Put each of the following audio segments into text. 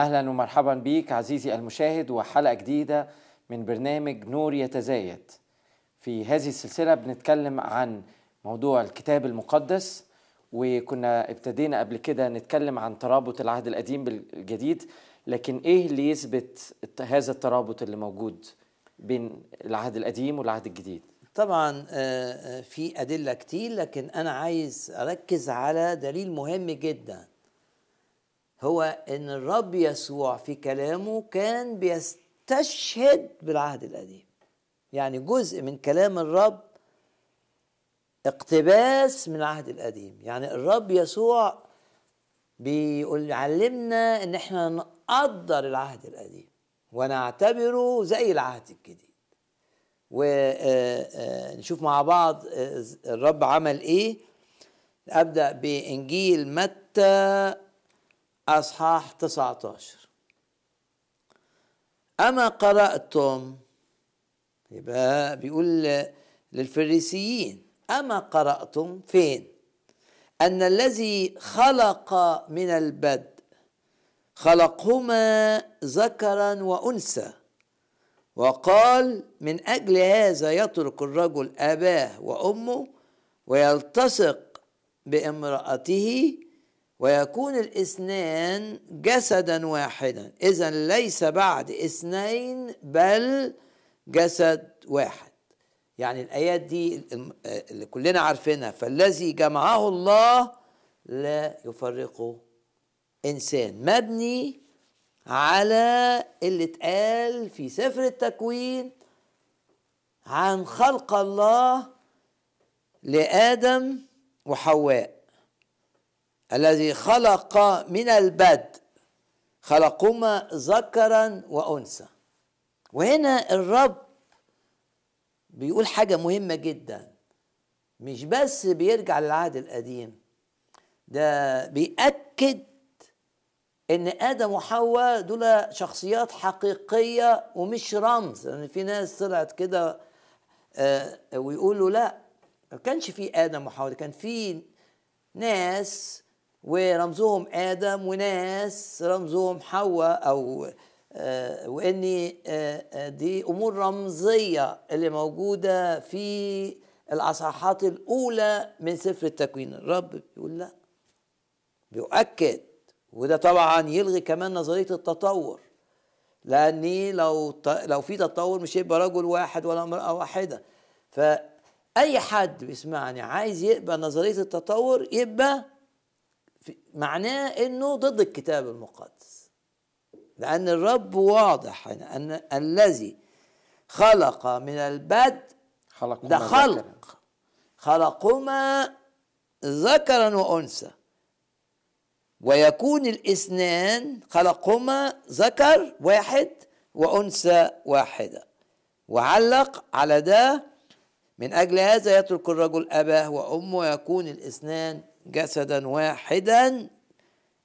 أهلا ومرحبا بيك عزيزي المشاهد وحلقة جديدة من برنامج نور يتزايد. في هذه السلسلة بنتكلم عن موضوع الكتاب المقدس وكنا ابتدينا قبل كده نتكلم عن ترابط العهد القديم بالجديد لكن إيه اللي يثبت هذا الترابط اللي موجود بين العهد القديم والعهد الجديد؟ طبعا آه، آه، في أدلة كتير لكن أنا عايز أركز على دليل مهم جدا. هو إن الرب يسوع في كلامه كان بيستشهد بالعهد القديم. يعني جزء من كلام الرب اقتباس من العهد القديم. يعني الرب يسوع بيقول يعلمنا إن إحنا نقدر العهد القديم ونعتبره زي العهد الجديد. ونشوف مع بعض الرب عمل إيه؟ أبدأ بإنجيل متى أصحاح 19 أما قرأتم يبقى بيقول للفريسيين أما قرأتم فين؟ أن الذي خلق من البدء خلقهما ذكرا وأنثى. وقال من أجل هذا يترك الرجل أباه وأمه ويلتصق بامرأته ويكون الاثنان جسدا واحدا. اذا ليس بعد اثنين بل جسد واحد. يعني الآيات دي اللي كلنا عارفينها. فالذي جمعه الله لا يفرقه إنسان. مبني على اللي اتقال في سفر التكوين عن خلق الله لآدم وحواء. الذي خلق من البدء خلقهما ذكرا وأنثى. وهنا الرب بيقول حاجة مهمة جدا. مش بس بيرجع للعهد القديم ده بيأكد إن آدم وحواء دول شخصيات حقيقية ومش رمز. لأن يعني في ناس طلعت كده آه ويقولوا لا ما كانش في آدم وحواء كان في ناس ورمزهم آدم وناس رمزهم حواء أو آه وإن آه دي أمور رمزية اللي موجودة في الأصحاحات الأولى من سفر التكوين. الرب بيقول لا. بيؤكد. وده طبعا يلغي كمان نظرية التطور. لأن لو لو في تطور مش هيبقى رجل واحد ولا امرأة واحدة. فأي حد بيسمعني عايز يبقى نظرية التطور يبقى معناه إنه ضد الكتاب المقدس. لأن الرب واضح أن الذي خلق من البدء خلق ده خلق. خلقهما ذكرا وأنثى. ويكون الاثنان خلقهما ذكر واحد وأنثى واحدة. وعلق على ده من أجل هذا يترك الرجل أباه وأمه ويكون الاثنان جسدا واحدا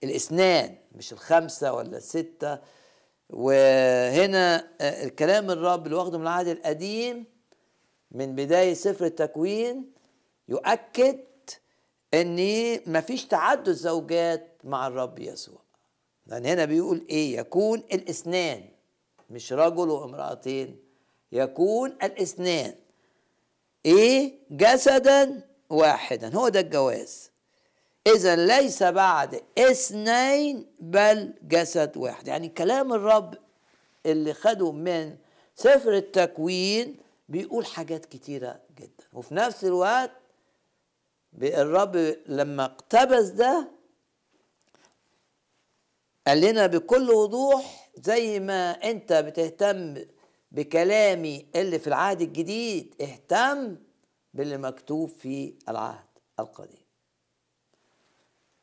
الاثنان مش الخمسة ولا الستة. وهنا الكلام الرب اللي واخده من العهد القديم من بداية سفر التكوين يؤكد إن مفيش تعدد زوجات مع الرب يسوع. لأن هنا بيقول إيه؟ يكون الاثنان مش رجل وامرأتين يكون الاثنان إيه؟ جسدا واحدا. هو ده الجواز. إذا ليس بعد اثنين بل جسد واحد. يعني كلام الرب اللي خده من سفر التكوين بيقول حاجات كتيرة جدا. وفي نفس الوقت الرب لما اقتبس ده قال لنا بكل وضوح زي ما أنت بتهتم بكلامي اللي في العهد الجديد اهتم باللي مكتوب في العهد القديم.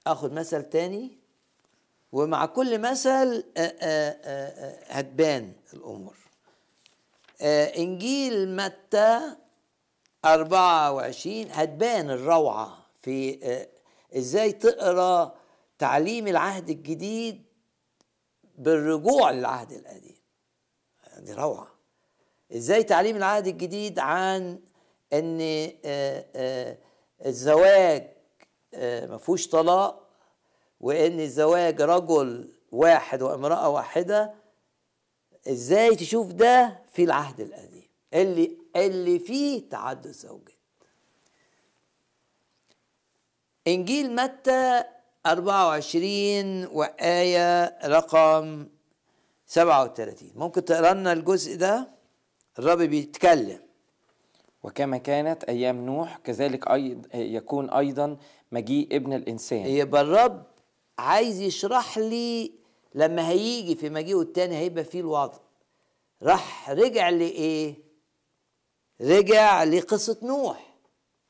آخد مثل تاني ومع كل مثل هتبان الأمور. إنجيل متى 24 هتبان الروعة في إزاي تقرأ تعليم العهد الجديد بالرجوع للعهد القديم. دي روعة. إزاي تعليم العهد الجديد عن إن الزواج ما فيهوش طلاق وإن الزواج رجل واحد وامرأة واحدة إزاي تشوف ده في العهد القديم؟ اللي اللي فيه تعدد زوجات. إنجيل متى 24 وآية رقم 37 ممكن تقرأ لنا الجزء ده؟ الرب بيتكلم. وكما كانت أيام نوح كذلك يكون أيضا مجيء ابن الإنسان. يبقى الرب عايز يشرح لي لما هيجي في مجيئه التاني هيبقى فيه الوضع. راح رجع لإيه؟ رجع لقصة نوح.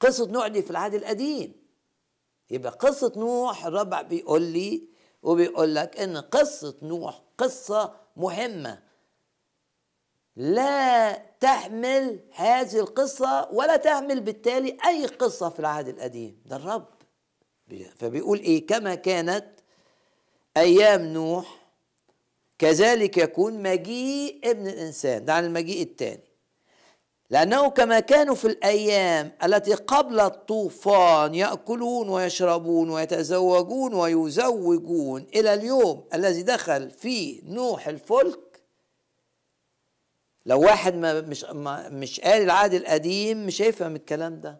قصة نوح دي في العهد القديم. يبقى قصة نوح الرب بيقول لي وبيقول لك إن قصة نوح قصة مهمة. لا تحمل هذه القصة ولا تحمل بالتالي أي قصة في العهد القديم. ده الرب. فبيقول إيه؟ كما كانت أيام نوح كذلك يكون مجيء ابن الإنسان. ده عن المجيء الثاني لأنه كما كانوا في الأيام التي قبل الطوفان يأكلون ويشربون ويتزوجون ويزوجون إلى اليوم الذي دخل فيه نوح الفلك لو واحد ما مش ما مش قاري العهد القديم مش هيفهم الكلام ده.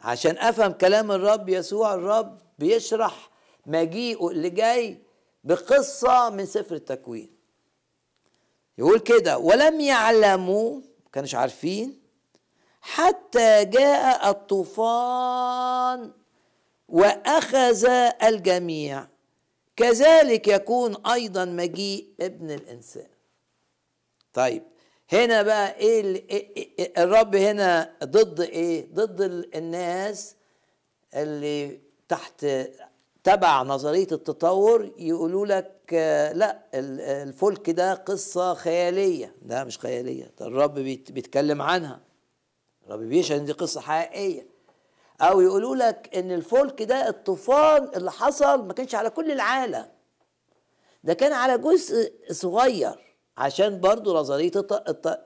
عشان أفهم كلام الرب يسوع الرب بيشرح مجيئه اللي جاي بقصة من سفر التكوين. يقول كده ولم يعلموا كانش عارفين حتى جاء الطوفان وأخذ الجميع كذلك يكون أيضا مجيء ابن الإنسان. طيب هنا بقى إيه, ال- إيه, إيه الرب هنا ضد إيه؟ ضد ال- الناس اللي تحت تبع نظرية التطور يقولوا لك آه، لا ال- الفلك ده قصة خيالية. ده مش خيالية ده الرب بيت- بيتكلم عنها. الرب بيشهد إن دي قصة حقيقية. أو يقولوا لك إن الفلك ده الطوفان اللي حصل ما كانش على كل العالم ده كان على جزء صغير. عشان برضو نظرية.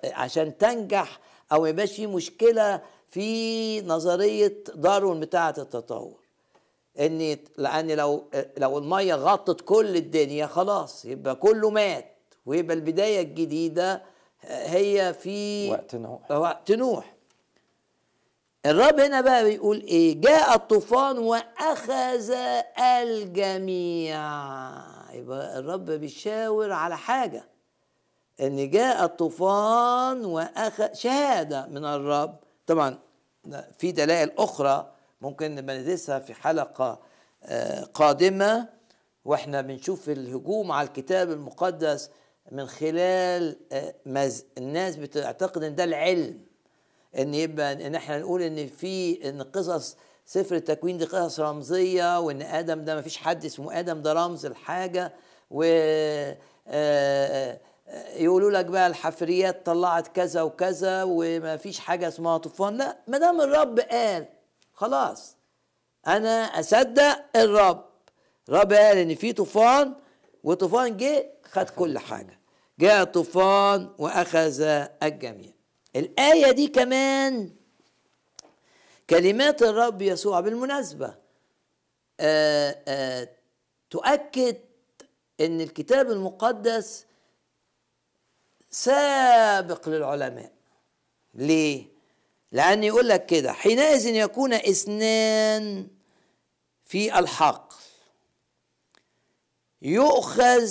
عشان تنجح أو ما يبقاش في مشكلة في نظرية داروين بتاعة التطور. إن لأن لو لو المية غطت كل الدنيا خلاص يبقى كله مات ويبقى البداية الجديدة هي في وقت نوح. وقت نوح. الرب هنا بقى بيقول إيه؟ جاء الطوفان وأخذ الجميع. يبقى الرب بيشاور على حاجة. إن جاء الطوفان وأخذ شهادة من الرب. طبعا في دلائل أخرى ممكن نبقى ندرسها في حلقة آه، قادمة. وإحنا بنشوف الهجوم على الكتاب المقدس من خلال آه، مز- الناس بتعتقد إن ده العلم. إن يبقى إن إحنا نقول إن في إن قصص سفر التكوين دي قصص رمزية وإن آدم ده ما فيش حد اسمه آدم ده رمز الحاجة و آه، آه، يقولوا لك بقى الحفريات طلعت كذا وكذا وما فيش حاجة اسمها طوفان. لا ما دام الرب قال خلاص. أنا أصدق الرب. الرب قال إن في طوفان وطوفان جه خد كل حاجة. جاء طوفان وأخذ الجميع. الآية دي كمان كلمات الرب يسوع بالمناسبة. آآ آآ تؤكد إن الكتاب المقدس سابق للعلماء. ليه؟ لأن يقول لك كده حينئذ يكون اثنان في الحق. يؤخذ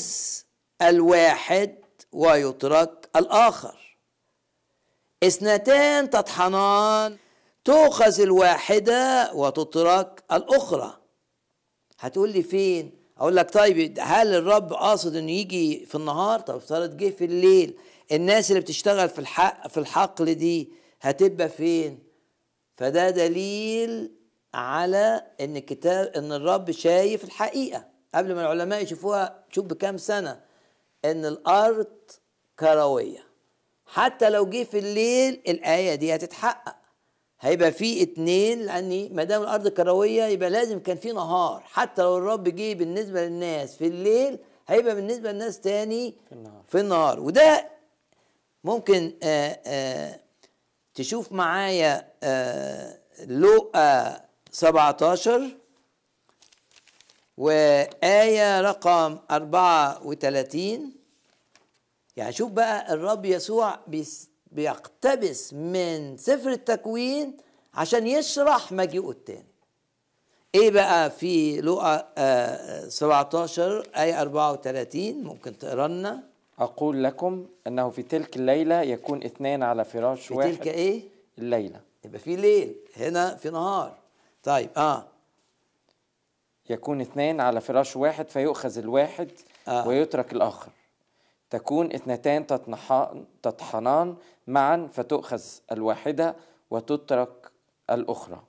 الواحد ويترك الآخر. اثنتان تطحنان تؤخذ الواحدة وتترك الأخرى. هتقول لي فين؟ أقول لك طيب هل الرب قاصد إنه يجي في النهار؟ طب افترض جه في الليل. الناس اللي بتشتغل في الحق في الحقل دي هتبقى فين؟ فده دليل على إن الكتاب إن الرب شايف الحقيقة. قبل ما العلماء يشوفوها شوف بكام سنة. إن الأرض كروية. حتى لو جه في الليل الآية دي هتتحقق. هيبقى في اتنين لأن ما دام الأرض كروية يبقى لازم كان في نهار. حتى لو الرب جه بالنسبة للناس في الليل هيبقى بالنسبة للناس تاني في النهار. في النهار. وده ممكن آآ آآ تشوف معايا آه، لوقا 17 وآية رقم 34 يعني شوف بقى الرب يسوع بيقتبس من سفر التكوين عشان يشرح مجيئه التاني. إيه بقى في آه، 17 آية 34 ممكن تقرأ لنا. أقول لكم أنه في تلك الليلة يكون اثنان على فراش في واحد. تلك إيه؟ الليلة. يبقى في ليل. هنا في نهار. طيب آه. يكون اثنان على فراش واحد فيؤخذ الواحد آه. ويترك الآخر. تكون اثنتان تطحنان معا فتؤخذ الواحدة وتترك الأخرى.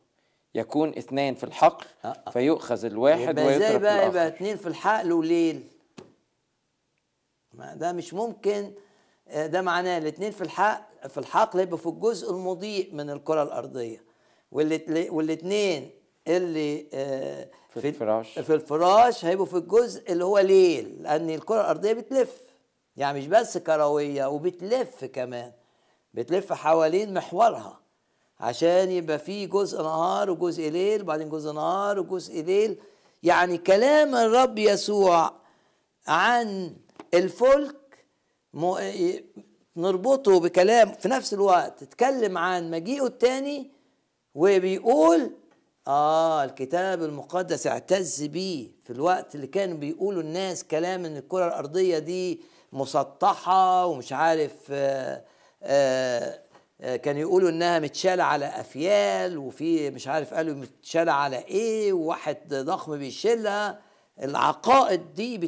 يكون اثنان في الحقل آه، آه. فيؤخذ الواحد يبقى إزاي ويترك بقى؟ يبقى الآخر. اتنين في الحقل وليل. ده مش ممكن آه، ده معناه الاتنين في الحق في الحقل يبقى في الجزء المضيء من الكرة الأرضية. والات- والاتنين اللي آه، في الفراش. في الفراش هيبقوا في الجزء اللي هو ليل لأن الكرة الأرضية بتلف. يعني مش بس كروية وبتلف كمان. بتلف حوالين محورها. عشان يبقى في جزء نهار وجزء ليل وبعدين جزء نهار وجزء ليل. يعني كلام الرب يسوع عن الفلك نربطه بكلام في نفس الوقت اتكلم عن مجيئه التاني وبيقول آه الكتاب المقدس اعتز بيه في الوقت اللي كانوا بيقولوا الناس كلام إن الكرة الأرضية دي مسطحة ومش عارف آه آه آه، كانوا يقولوا إنها متشالة على أفيال وفي مش عارف قالوا متشالة على إيه وواحد ضخم بيشيلها. العقائد دي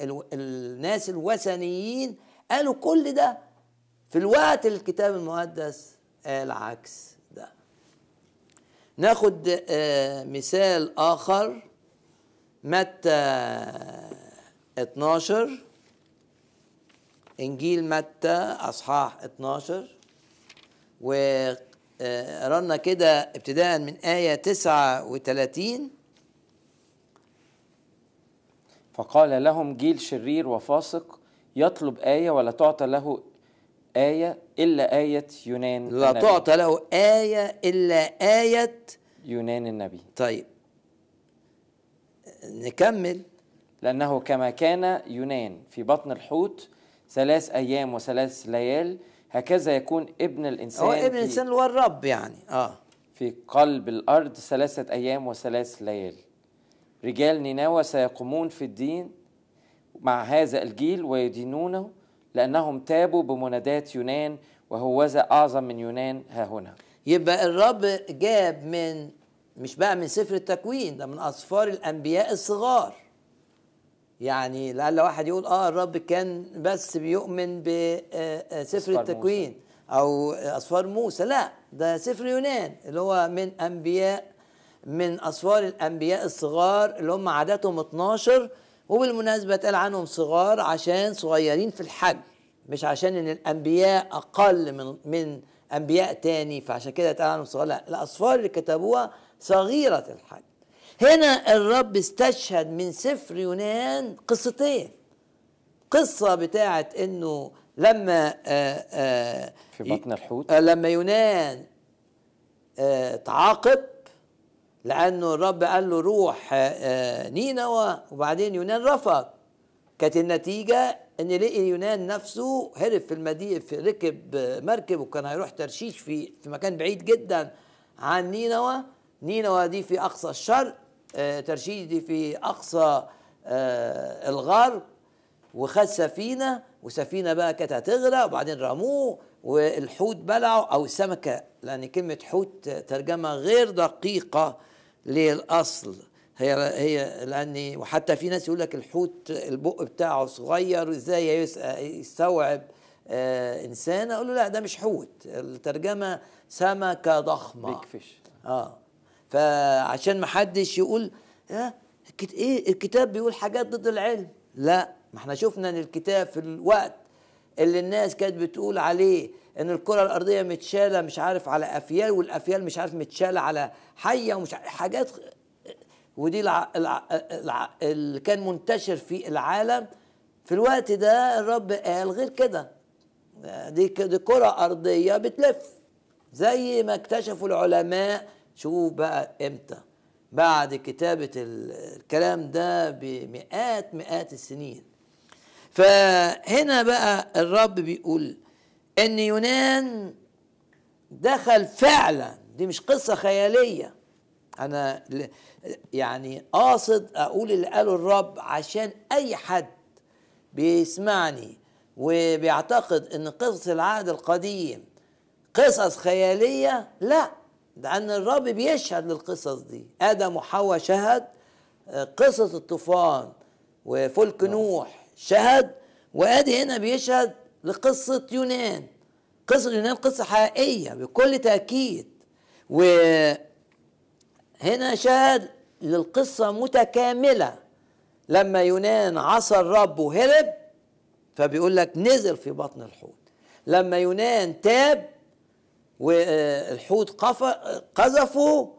ال- الناس الوثنيين قالوا كل ده في الوقت الكتاب المقدس قال عكس ده. ناخد آه، مثال آخر. متى 12 إنجيل متى؟ أصحاح 12 وقرأنا كده ابتداء من آية 39 فقال لهم جيل شرير وفاسق يطلب آية ولا تعطى له آية إلا آية يونان لا النبي. تعطى له آية إلا آية يونان النبي. طيب. نكمل. لأنه كما كان يونان في بطن الحوت ثلاث أيام وثلاث ليال هكذا يكون ابن الإنسان هو ابن الإنسان هو الرب يعني. آه. في قلب الأرض ثلاثة أيام وثلاث ليال. رجال نينوى سيقومون في الدين مع هذا الجيل ويدينونه لأنهم تابوا بمنادات يونان وهوذا أعظم من يونان ها هنا. يبقى الرب جاب من مش بقى من سفر التكوين ده من أسفار الأنبياء الصغار. يعني لعل واحد يقول آه الرب كان بس بيؤمن بسفر أسفار التكوين أو اسفار موسى. لا ده سفر يونان اللي هو من أنبياء من اسفار الأنبياء الصغار اللي هم عددهم 12 وبالمناسبة اتقال عنهم صغار عشان صغيرين في الحجم مش عشان إن الأنبياء أقل من من أنبياء تاني فعشان كده اتقال عنهم صغار لا الاسفار اللي كتبوها صغيرة الحجم هنا الرب استشهد من سفر يونان قصتين قصة بتاعت إنه لما آآ آآ في بطن الحوت. آه، لما يونان آه، تعاقب لأنه الرب قال له روح آه، آه، نينوى وبعدين يونان رفض. كانت النتيجة إن لقي يونان نفسه هرب في المدينة في ركب مركب وكان هيروح ترشيش في في مكان بعيد جدا عن نينوى نينوى دي في أقصى الشرق آه، ترشيش دي في أقصى آه، الغرب. وخد سفينة وسفينة بقى كانت هتغرق وبعدين رموه والحوت بلعه أو السمكة لأن كلمة حوت ترجمة غير دقيقة. للأصل هي هي لأن وحتى في ناس يقول لك الحوت البق بتاعه صغير إزاي يس- يستوعب آه إنسان؟ أقول له لا ده مش حوت الترجمة سمكة ضخمة بيج فيش آه. فعشان ما حدش يقول الكت- إيه الكتاب بيقول حاجات ضد العلم. لا ما إحنا شفنا إن الكتاب في الوقت اللي الناس كانت بتقول عليه إن الكرة الأرضية متشالة مش عارف على أفيال والأفيال مش عارف متشالة على حية ومش عارف حاجات ودي الع... الع... الع... اللي كان منتشر في العالم. في الوقت ده الرب قال غير كده. دي دي كرة أرضية بتلف زي ما اكتشفوا العلماء. شوف بقى إمتى. بعد كتابة ال- الكلام ده بمئات مئات السنين. فهنا بقى الرب بيقول إن يونان دخل فعلا دي مش قصة خيالية. أنا يعني قاصد أقول اللي قاله الرب عشان أي حد بيسمعني وبيعتقد إن قصص العهد القديم قصص خيالية لا. لأن الرب بيشهد للقصص دي. آدم وحواء شهد قصة الطوفان وفلك نوح شهد وآدي هنا بيشهد لقصة يونان. قصة يونان قصة حقيقية بكل تأكيد. وهنا شهد للقصة متكاملة. لما يونان عصى الرب وهرب فبيقول لك نزل في بطن الحوت. لما يونان تاب والحوت قذفه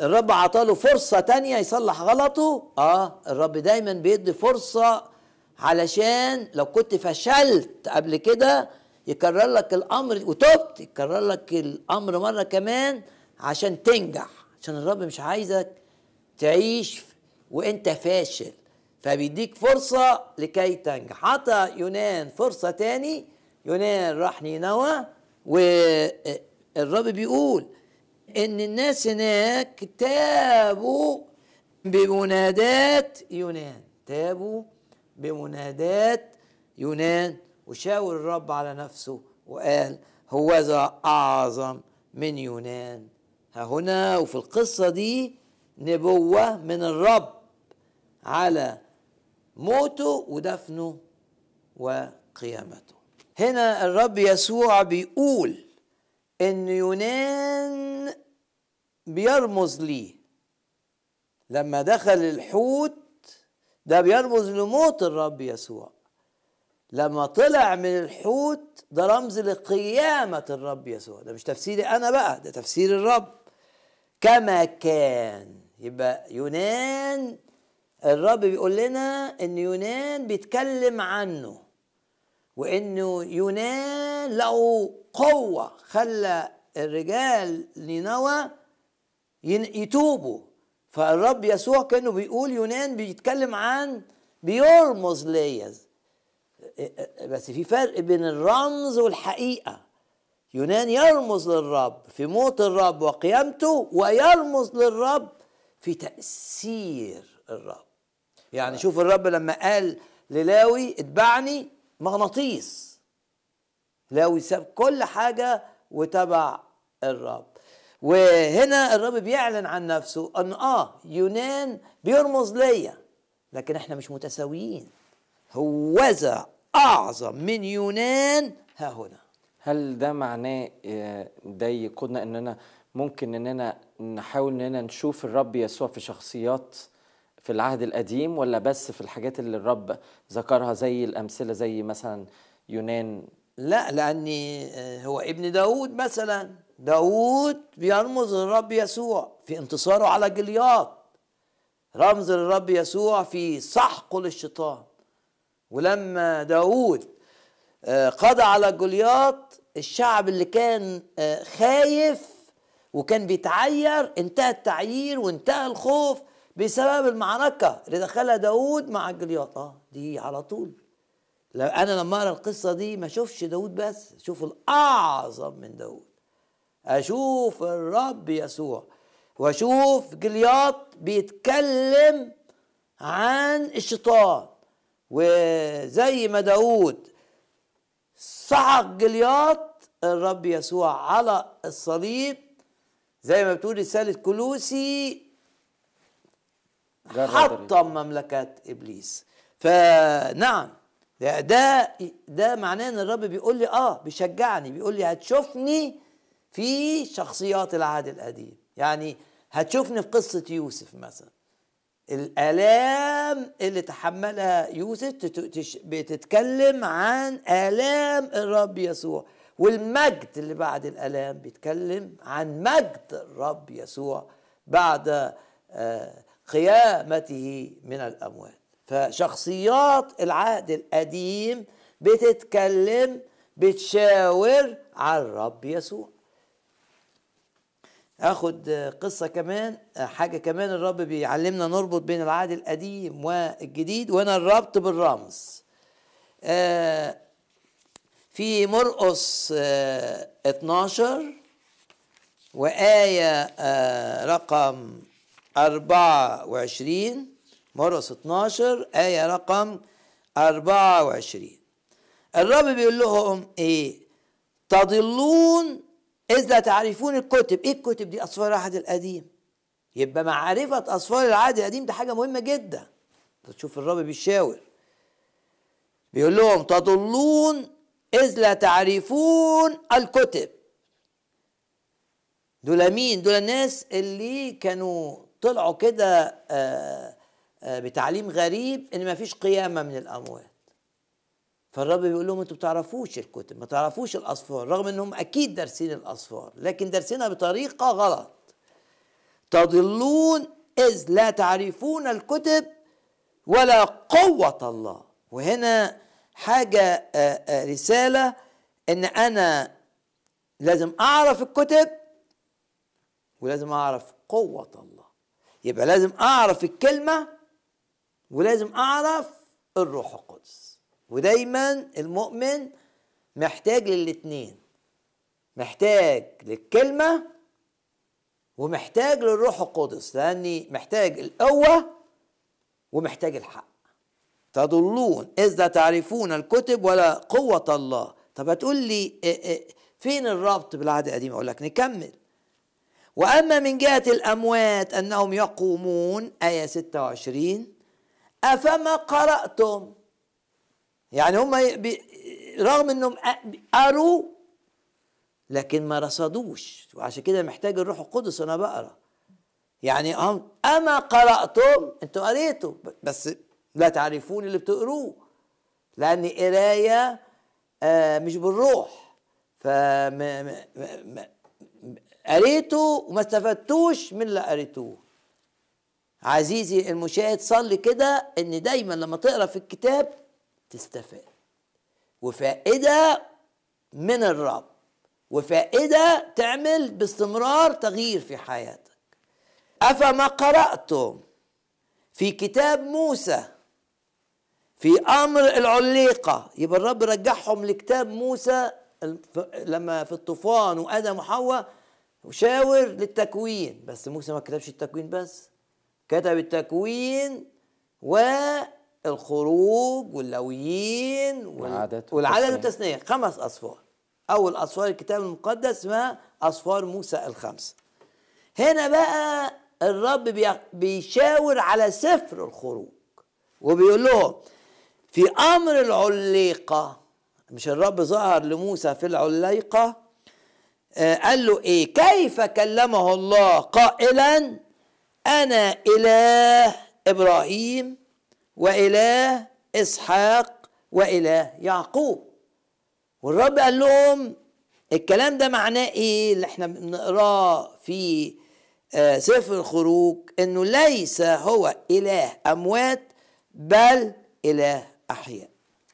الرب عطاله فرصة تانية يصلح غلطه. آه الرب دايما بيدي فرصة علشان لو كنت فشلت قبل كده يكرر لك الأمر وتبت يكرر لك الأمر مرة كمان عشان تنجح عشان الرب مش عايزك تعيش وأنت فاشل. فبيديك فرصة لكي تنجح. عطى يونان فرصة تاني يونان راح نينوى والرب بيقول إن الناس هناك تابوا بمنادات يونان. تابوا بمنادات يونان وشاور الرب على نفسه وقال هوذا أعظم من يونان. ها هنا وفي القصة دي نبوة من الرب على موته ودفنه وقيامته. هنا الرب يسوع بيقول إن يونان بيرمز ليه لما دخل الحوت ده بيرمز لموت الرب يسوع. لما طلع من الحوت ده رمز لقيامة الرب يسوع. ده مش تفسيري أنا بقى ده تفسير الرب. كما كان يبقى يونان الرب بيقول لنا إن يونان بيتكلم عنه وانه يونان له قوة خلى الرجال نينوى ين- يتوبوا. فالرب يسوع كأنه بيقول يونان بيتكلم عن بيرمز ليا بس في فرق بين الرمز والحقيقة. يونان يرمز للرب في موت الرب وقيامته ويرمز للرب في تأثير الرب. يعني شوف الرب لما قال للاوي اتبعني مغناطيس لاوي ساب كل حاجة وتبع الرب. وهنا الرب بيعلن عن نفسه أن آه يونان بيرمز ليا لكن إحنا مش متساويين. هوذا أعظم من يونان ها هنا. هل ده معناه آه، ده يقودنا إننا ممكن إننا نحاول إننا نشوف الرب يسوع في شخصيات في العهد القديم ولا بس في الحاجات اللي الرب ذكرها زي الأمثلة زي مثلا يونان؟ لا لأني آه، هو ابن داود مثلا. داود بيرمز للرب يسوع في انتصاره على جلياط. رمز للرب يسوع في سحقه للشيطان. ولما داود آه، قضى على جولياط الشعب اللي كان آه، خايف وكان بيتعير انتهى التعيير وانتهى الخوف بسبب المعركة اللي دخلها داود مع جولياط آه دي على طول. لو أنا لما أقرأ القصة دي ما أشوفش داود بس أشوف الأعظم من داود أشوف الرب يسوع. وأشوف جلياط بيتكلم عن الشيطان. وزي ما داود صعق جلياط الرب يسوع على الصليب. زي ما بتقول رسالة كلوسي حطم مملكة إبليس. فنعم ده ده ده معناه إن الرب بيقول لي آه بيشجعني بيقول لي هتشوفني في شخصيات العهد القديم. يعني هتشوفني في قصة يوسف مثلا. الآلام اللي تحملها يوسف بتتكلم عن آلام الرب يسوع. والمجد اللي بعد الآلام بيتكلم عن مجد الرب يسوع بعد آه، قيامته من الأموات. فشخصيات العهد القديم بتتكلم بتشاور عن الرب يسوع. آخد قصة كمان حاجة كمان الرب بيعلمنا نربط بين العهد القديم والجديد وأنا الربط بالرمز. آه، في مرقس آه، 12 وآية آه، رقم 24 مرقس 12 آية رقم 24 الرب بيقول لهم إيه؟ تضلون إذ لا تعرفون الكتب. إيه الكتب دي؟ أسفار العهد القديم يبقى معرفة أسفار العهد القديم ده حاجة مهمة جدا. تشوف الرب بيشاور. بيقول لهم تضلون إذ لا تعرفون الكتب. دول مين؟ دول الناس اللي كانوا طلعوا كده آه، آه، بتعليم غريب إن ما فيش قيامة من الأموات. فالرب بيقول لهم أنتوا بتعرفوش الكتب ما تعرفوش الأصفار رغم إنهم أكيد دارسين الأصفار لكن دارسينها بطريقة غلط. تضلون إذ لا تعرفون الكتب ولا قوة الله. وهنا حاجة آه، آه، رسالة إن أنا لازم أعرف الكتب ولازم أعرف قوة الله. يبقى لازم أعرف الكلمة ولازم أعرف الروح القدس. ودايما المؤمن محتاج للاتنين. محتاج للكلمة ومحتاج للروح القدس لأني محتاج القوة ومحتاج الحق. تضلون إذ لا تعرفون الكتب ولا قوة الله. طب هتقول لي إيه إيه فين الربط بالعهد القديم؟ أقول لك نكمل. وأما من جهة الأموات أنهم يقومون آية 26 أفما قرأتم؟ يعني هم رغم إنهم قروا لكن ما رصدوش. وعشان كده محتاج الروح القدس وأنا بقرأ. يعني هم أما قرأتم أنتوا قريتوا بس لا تعرفون اللي بتقروه لأن قراية آه مش بالروح. ف قريته وما استفدتوش من اللي قريتوه. عزيزي المشاهد صلي كده إن دايما لما تقرأ في الكتاب تستفاد. وفائدة من الرب. وفائدة تعمل باستمرار تغيير في حياتك. أفما قرأتم في كتاب موسى في أمر العليقة؟ يبقى الرب رجعهم لكتاب موسى لما في الطوفان وأدم وحواء وشاور للتكوين. بس موسى ما كتبش التكوين بس. كتب التكوين والخروج واللويين والعدد والعدد والتثنية خمس أصفار. أول أصفار الكتاب المقدس اسمها أصفار موسى الخمسة هنا بقى الرب بيشاور على سفر الخروج وبيقول لهم في أمر العليقة. مش الرب ظهر لموسى في العليقة. آه قال له إيه؟ كيف كلمه الله قائلا؟ أنا إله إبراهيم وإله إسحاق وإله يعقوب. والرب قال لهم الكلام ده معناه إيه؟ اللي إحنا بنقراه في آه سفر الخروج إنه ليس هو إله أموات بل إله أحياء.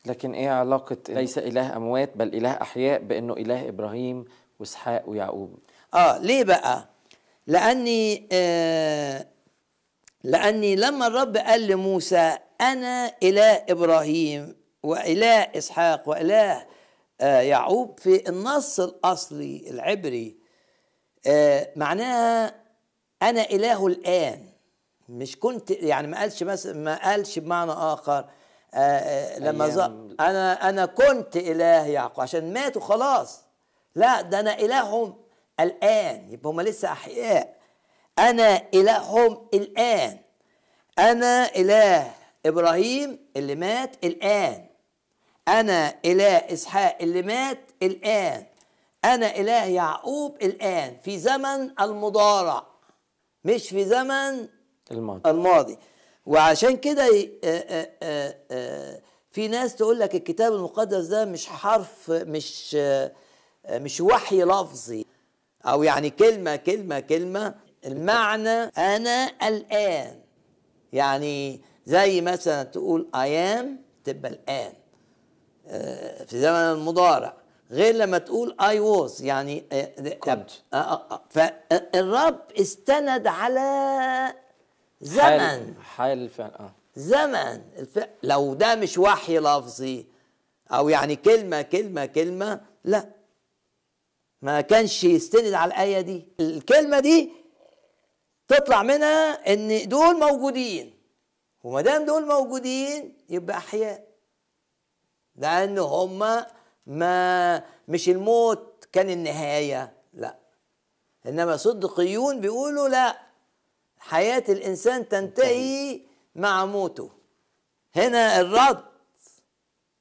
لكن إيه علاقة ليس إله أموات بل إله أحياء بإنه إله إبراهيم وإسحاق ويعقوب؟ آه ليه بقى؟ لأني آه لأني لما الرب قال لموسى أنا إله إبراهيم وإله إسحاق وإله آه يعقوب في النص الأصلي العبري. آه معناها أنا إله الآن. مش كنت يعني ما قالش مثلا ما قالش بمعنى آخر آه لما ز... أنا أنا كنت إله يعقوب عشان ماتوا خلاص. لا ده أنا إلههم الآن. يبقى هم لسه أحياء. أنا إلههم الآن. أنا إله إبراهيم اللي مات الآن. أنا إله إسحاق اللي مات الآن. أنا إله يعقوب الآن. في زمن المضارع مش في زمن الماضي. الماضي. وعشان كده في ناس تقول لك الكتاب المقدس ده مش حرف مش مش وحي لفظي. أو يعني كلمة كلمة كلمة. المعنى أنا الآن. يعني زي مثلا تقول أيام تبقى الان في زمن المضارع. غير لما تقول اي ووز يعني كنت. الرب استند على زمن. حال فعلا آه. زمن. الف... لو ده مش وحي لفظي أو يعني كلمة كلمة كلمة لا. ما كانش يستند على الآية دي. الكلمة دي تطلع منها إن دول موجودين. وما دام دول موجودين يبقى أحياء. لأن هما ما مش الموت كان النهاية لا. إنما صدقيون بيقولوا لا. حياة الإنسان تنتهي مع موته. هنا الرد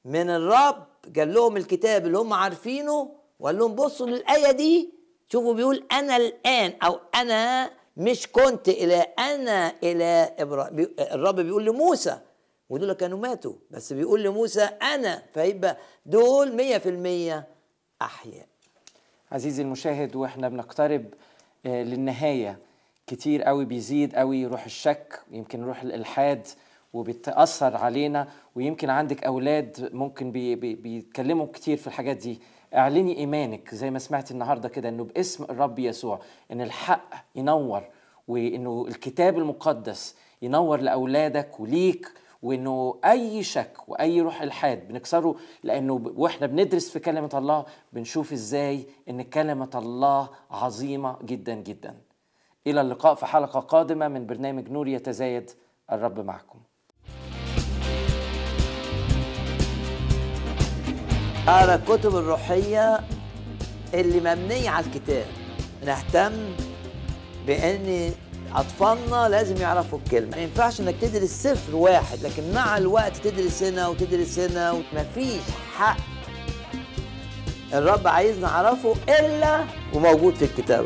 من الرب قال لهم الكتاب اللي هم عارفينه وقال لهم بصوا للآية دي شوفوا بيقول أنا الآن أو أنا مش كنت إلى أنا إلى إبراهيم الرب بيقول لموسى ودول كانوا ماتوا بس بيقول لموسى أنا فيبقى دول مية في المية أحياء. عزيزي المشاهد وإحنا بنقترب آه، للنهاية. كتير قوي بيزيد قوي روح الشك يمكن روح الإلحاد وبتأثر علينا. ويمكن عندك أولاد ممكن بي بي بيتكلموا كتير في الحاجات دي. اعلني ايمانك زي ما سمعت النهارده كده انه باسم الرب يسوع إن الحق ينور وإنه الكتاب المقدس ينور لأولادك وليك وإنه أي شك وأي روح إلحاد بنكسره لأنه وإحنا بندرس في كلمة الله بنشوف إزاي إن كلمة الله عظيمة جدا جدا. إلى اللقاء في حلقة قادمة من برنامج نور يتزايد الرب معكم. اقرا الكتب الروحية اللي مبنية على الكتاب. نهتم بإن أطفالنا لازم يعرفوا الكلمة. ما ينفعش إنك تدرس سفر واحد لكن مع الوقت تدرس هنا وتدرس هنا ومفيش حق. الرب عايزنا نعرفه إلا وموجود في الكتاب.